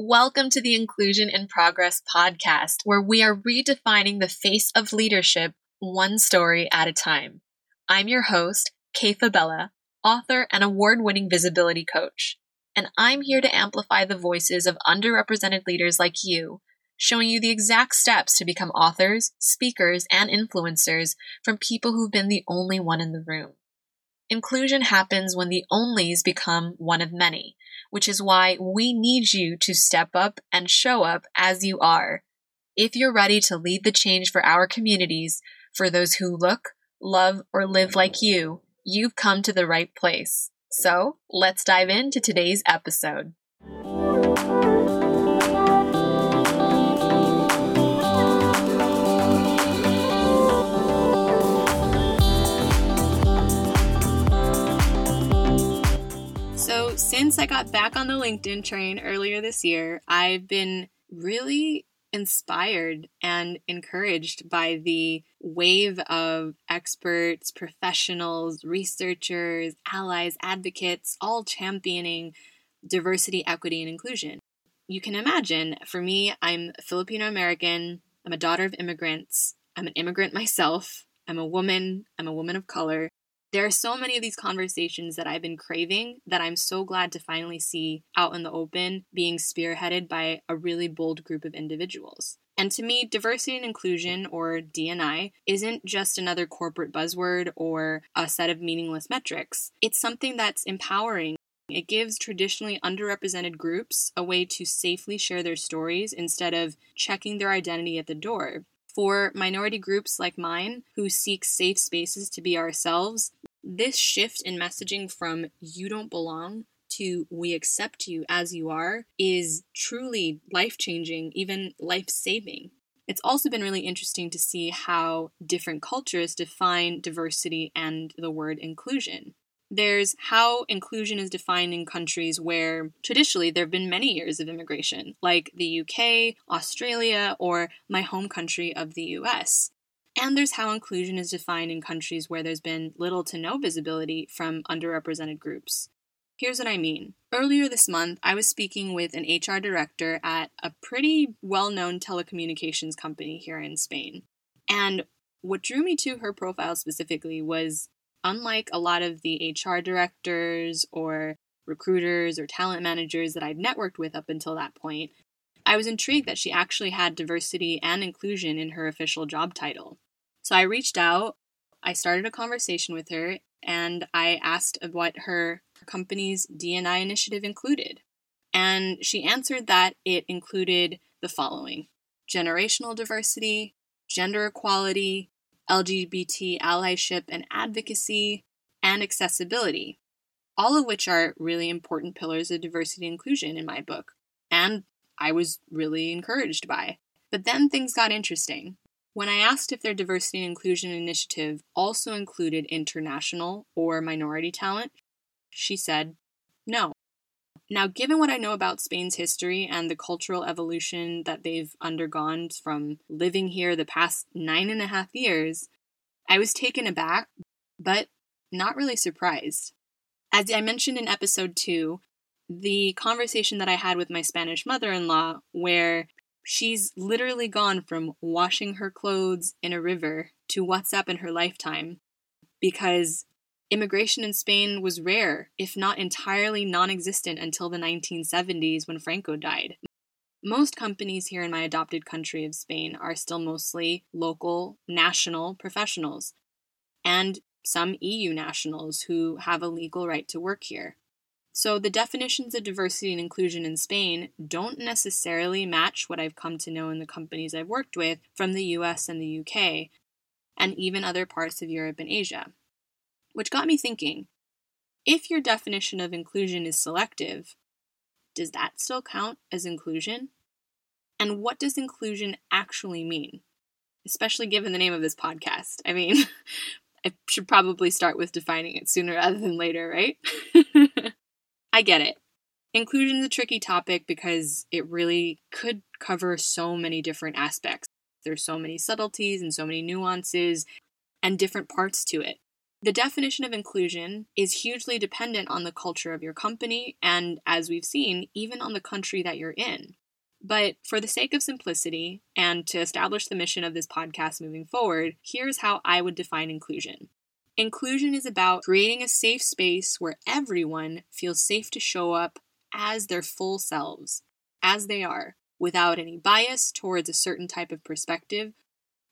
Welcome to the Inclusion in Progress podcast, where we are redefining the face of leadership one story at a time. I'm your host, Kay Fabella, author and award winning visibility coach, and I'm here to amplify the voices of underrepresented leaders like you, showing you the exact steps to become authors, speakers, and influencers from people who've been the only one in the room. Inclusion happens when the onlys become one of many, which is why we need you to step up and show up as you are. If you're ready to lead the change for our communities, for those who look, love, or live like you, you've come to the right place. So let's dive into today's episode. Since I got back on the LinkedIn train earlier this year, I've been really inspired and encouraged by the wave of experts, professionals, researchers, allies, advocates, all championing diversity, equity, and inclusion. You can imagine, for me, I'm Filipino American, I'm a daughter of immigrants, I'm an immigrant myself, I'm a woman, I'm a woman of color, there are so many of these conversations that I've been craving that I'm so glad to finally see out in the open being spearheaded by a really bold group of individuals. And to me, diversity and inclusion, or DNI, isn't just another corporate buzzword or a set of meaningless metrics. It's something that's empowering. It gives traditionally underrepresented groups a way to safely share their stories instead of checking their identity at the door. For minority groups like mine who seek safe spaces to be ourselves, this shift in messaging from you don't belong to we accept you as you are is truly life changing, even life saving. It's also been really interesting to see how different cultures define diversity and the word inclusion. There's how inclusion is defined in countries where traditionally there have been many years of immigration, like the UK, Australia, or my home country of the US. And there's how inclusion is defined in countries where there's been little to no visibility from underrepresented groups. Here's what I mean. Earlier this month, I was speaking with an HR director at a pretty well known telecommunications company here in Spain. And what drew me to her profile specifically was unlike a lot of the HR directors or recruiters or talent managers that I'd networked with up until that point, I was intrigued that she actually had diversity and inclusion in her official job title. So I reached out, I started a conversation with her, and I asked what her company's DNI initiative included. And she answered that it included the following generational diversity, gender equality, LGBT allyship and advocacy, and accessibility, all of which are really important pillars of diversity and inclusion in my book, and I was really encouraged by. But then things got interesting. When I asked if their diversity and inclusion initiative also included international or minority talent, she said no. Now, given what I know about Spain's history and the cultural evolution that they've undergone from living here the past nine and a half years, I was taken aback, but not really surprised. As I mentioned in episode two, the conversation that I had with my Spanish mother in law, where She's literally gone from washing her clothes in a river to WhatsApp in her lifetime because immigration in Spain was rare, if not entirely non existent until the 1970s when Franco died. Most companies here in my adopted country of Spain are still mostly local, national professionals, and some EU nationals who have a legal right to work here. So the definitions of diversity and inclusion in Spain don't necessarily match what I've come to know in the companies I've worked with from the US and the UK, and even other parts of Europe and Asia. Which got me thinking if your definition of inclusion is selective, does that still count as inclusion? And what does inclusion actually mean? Especially given the name of this podcast. I mean, I should probably start with defining it sooner rather than later, right? I get it. Inclusion is a tricky topic because it really could cover so many different aspects. There's so many subtleties and so many nuances and different parts to it. The definition of inclusion is hugely dependent on the culture of your company and, as we've seen, even on the country that you're in. But for the sake of simplicity and to establish the mission of this podcast moving forward, here's how I would define inclusion. Inclusion is about creating a safe space where everyone feels safe to show up as their full selves, as they are, without any bias towards a certain type of perspective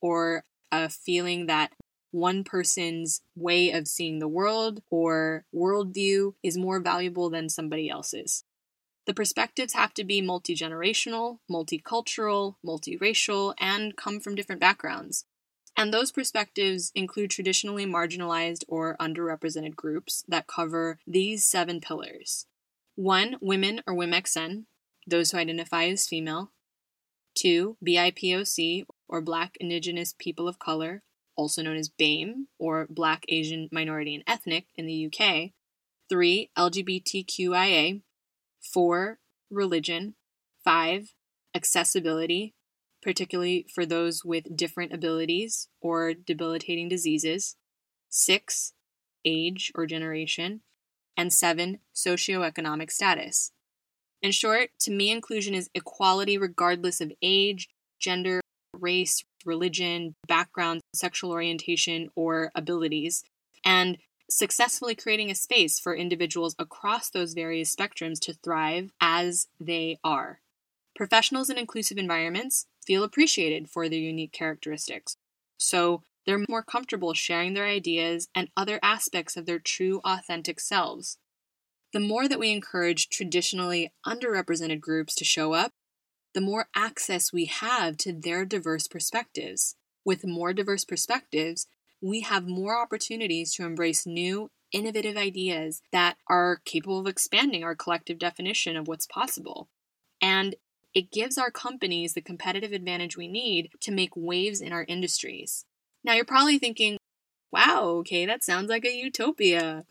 or a feeling that one person's way of seeing the world or worldview is more valuable than somebody else's. The perspectives have to be multi generational, multicultural, multiracial, and come from different backgrounds. And those perspectives include traditionally marginalized or underrepresented groups that cover these seven pillars. One, women or WIMXN, those who identify as female. Two, BIPOC or Black, Indigenous, People of Color, also known as BAME or Black, Asian, Minority, and Ethnic in the UK. Three, LGBTQIA. Four, religion. Five, accessibility, particularly for those with different abilities or debilitating diseases. Six, age or generation. And seven, socioeconomic status. In short, to me, inclusion is equality regardless of age, gender, race, religion, background, sexual orientation, or abilities, and successfully creating a space for individuals across those various spectrums to thrive as they are. Professionals in inclusive environments feel appreciated for their unique characteristics, so they're more comfortable sharing their ideas and other aspects of their true, authentic selves. The more that we encourage traditionally underrepresented groups to show up, the more access we have to their diverse perspectives. With more diverse perspectives, we have more opportunities to embrace new, innovative ideas that are capable of expanding our collective definition of what's possible. And it gives our companies the competitive advantage we need to make waves in our industries. Now, you're probably thinking, wow, okay, that sounds like a utopia.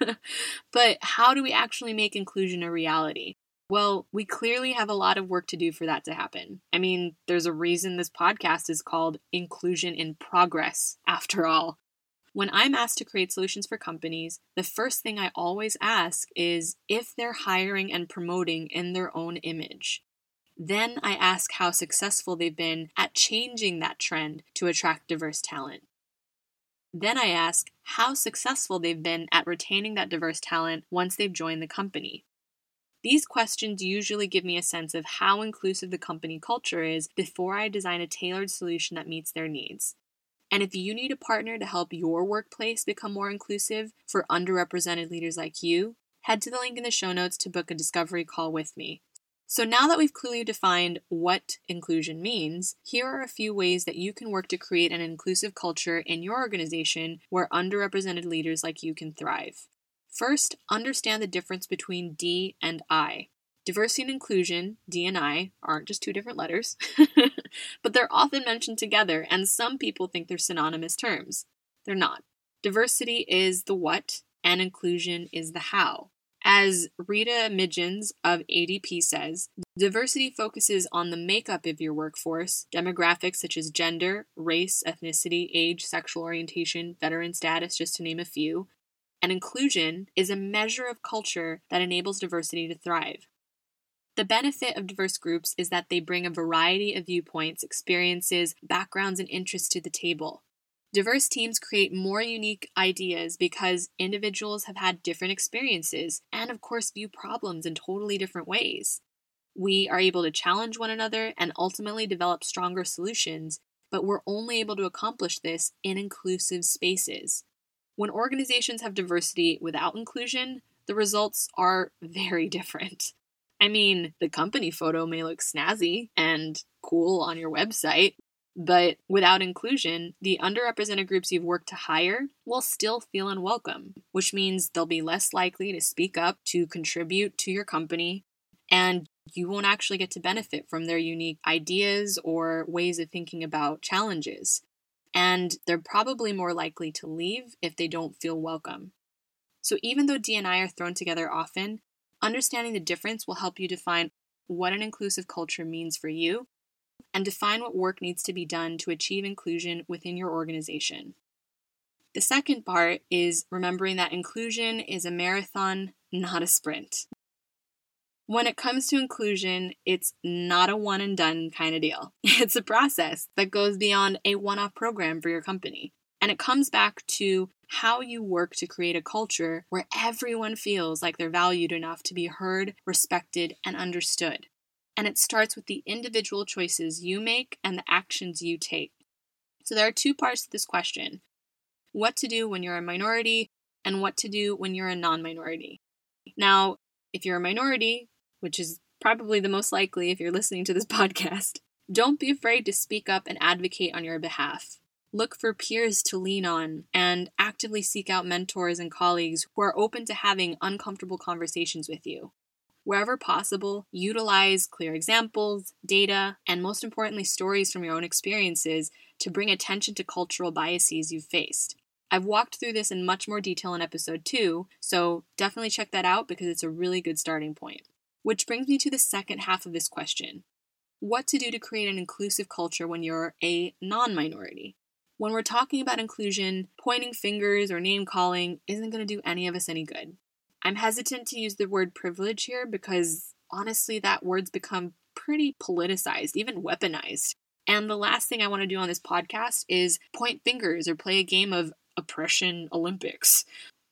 but how do we actually make inclusion a reality? Well, we clearly have a lot of work to do for that to happen. I mean, there's a reason this podcast is called Inclusion in Progress, after all. When I'm asked to create solutions for companies, the first thing I always ask is if they're hiring and promoting in their own image. Then I ask how successful they've been at changing that trend to attract diverse talent. Then I ask how successful they've been at retaining that diverse talent once they've joined the company. These questions usually give me a sense of how inclusive the company culture is before I design a tailored solution that meets their needs. And if you need a partner to help your workplace become more inclusive for underrepresented leaders like you, head to the link in the show notes to book a discovery call with me. So, now that we've clearly defined what inclusion means, here are a few ways that you can work to create an inclusive culture in your organization where underrepresented leaders like you can thrive. First, understand the difference between D and I. Diversity and inclusion, D and I, aren't just two different letters, but they're often mentioned together, and some people think they're synonymous terms. They're not. Diversity is the what, and inclusion is the how. As Rita Mitjans of ADP says, diversity focuses on the makeup of your workforce, demographics such as gender, race, ethnicity, age, sexual orientation, veteran status, just to name a few, and inclusion is a measure of culture that enables diversity to thrive. The benefit of diverse groups is that they bring a variety of viewpoints, experiences, backgrounds, and interests to the table. Diverse teams create more unique ideas because individuals have had different experiences and, of course, view problems in totally different ways. We are able to challenge one another and ultimately develop stronger solutions, but we're only able to accomplish this in inclusive spaces. When organizations have diversity without inclusion, the results are very different. I mean, the company photo may look snazzy and cool on your website, but without inclusion, the underrepresented groups you've worked to hire will still feel unwelcome, which means they'll be less likely to speak up, to contribute to your company, and you won't actually get to benefit from their unique ideas or ways of thinking about challenges and they're probably more likely to leave if they don't feel welcome. So, even though DNI are thrown together often, understanding the difference will help you define what an inclusive culture means for you and define what work needs to be done to achieve inclusion within your organization. The second part is remembering that inclusion is a marathon, not a sprint. When it comes to inclusion, it's not a one and done kind of deal. It's a process that goes beyond a one off program for your company. And it comes back to how you work to create a culture where everyone feels like they're valued enough to be heard, respected, and understood. And it starts with the individual choices you make and the actions you take. So there are two parts to this question what to do when you're a minority, and what to do when you're a non minority. Now, if you're a minority, which is probably the most likely if you're listening to this podcast, don't be afraid to speak up and advocate on your behalf. Look for peers to lean on and actively seek out mentors and colleagues who are open to having uncomfortable conversations with you. Wherever possible, utilize clear examples, data, and most importantly, stories from your own experiences to bring attention to cultural biases you've faced. I've walked through this in much more detail in episode 2, so definitely check that out because it's a really good starting point. Which brings me to the second half of this question What to do to create an inclusive culture when you're a non minority? When we're talking about inclusion, pointing fingers or name calling isn't going to do any of us any good. I'm hesitant to use the word privilege here because honestly, that word's become pretty politicized, even weaponized. And the last thing I want to do on this podcast is point fingers or play a game of oppression Olympics.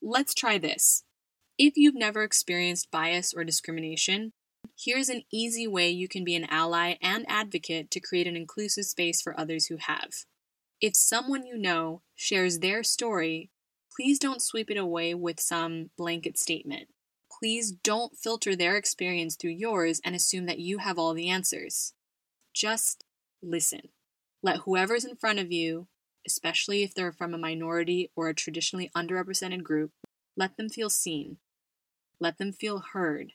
Let's try this. If you've never experienced bias or discrimination, here's an easy way you can be an ally and advocate to create an inclusive space for others who have. If someone you know shares their story, please don't sweep it away with some blanket statement. Please don't filter their experience through yours and assume that you have all the answers. Just listen. Let whoever's in front of you, especially if they're from a minority or a traditionally underrepresented group, let them feel seen. Let them feel heard.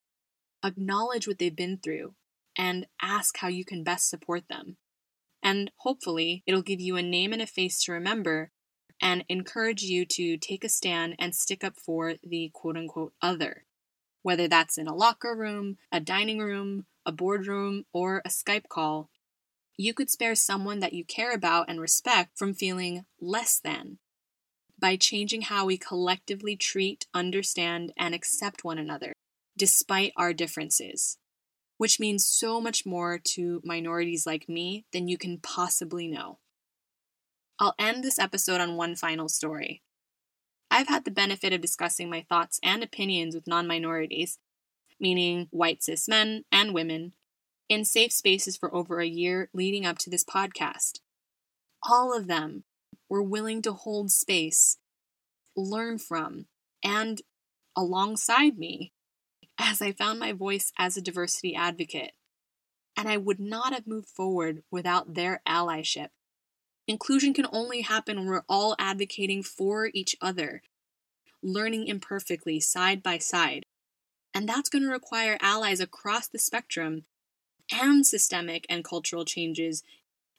Acknowledge what they've been through and ask how you can best support them. And hopefully, it'll give you a name and a face to remember and encourage you to take a stand and stick up for the quote unquote other. Whether that's in a locker room, a dining room, a boardroom, or a Skype call, you could spare someone that you care about and respect from feeling less than by changing how we collectively treat, understand, and accept one another, despite our differences which means so much more to minorities like me than you can possibly know. I'll end this episode on one final story. I've had the benefit of discussing my thoughts and opinions with non minorities, meaning white cis men and women, in safe spaces for over a year leading up to this podcast. All of them were willing to hold space, learn from, and alongside me as I found my voice as a diversity advocate. And I would not have moved forward without their allyship. Inclusion can only happen when we're all advocating for each other, learning imperfectly side by side. And that's going to require allies across the spectrum and systemic and cultural changes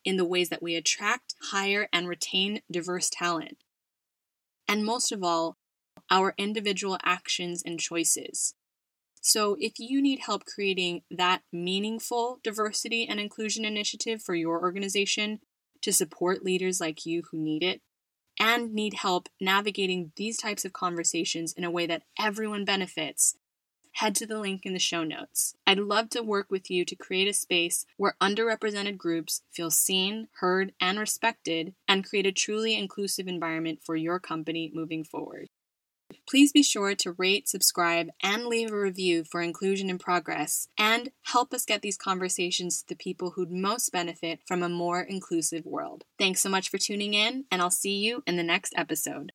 in the ways that we attract, hire, and retain diverse talent. And most of all, our individual actions and choices. So, if you need help creating that meaningful diversity and inclusion initiative for your organization to support leaders like you who need it, and need help navigating these types of conversations in a way that everyone benefits, head to the link in the show notes. I'd love to work with you to create a space where underrepresented groups feel seen, heard, and respected, and create a truly inclusive environment for your company moving forward. Please be sure to rate, subscribe, and leave a review for Inclusion in Progress, and help us get these conversations to the people who'd most benefit from a more inclusive world. Thanks so much for tuning in, and I'll see you in the next episode.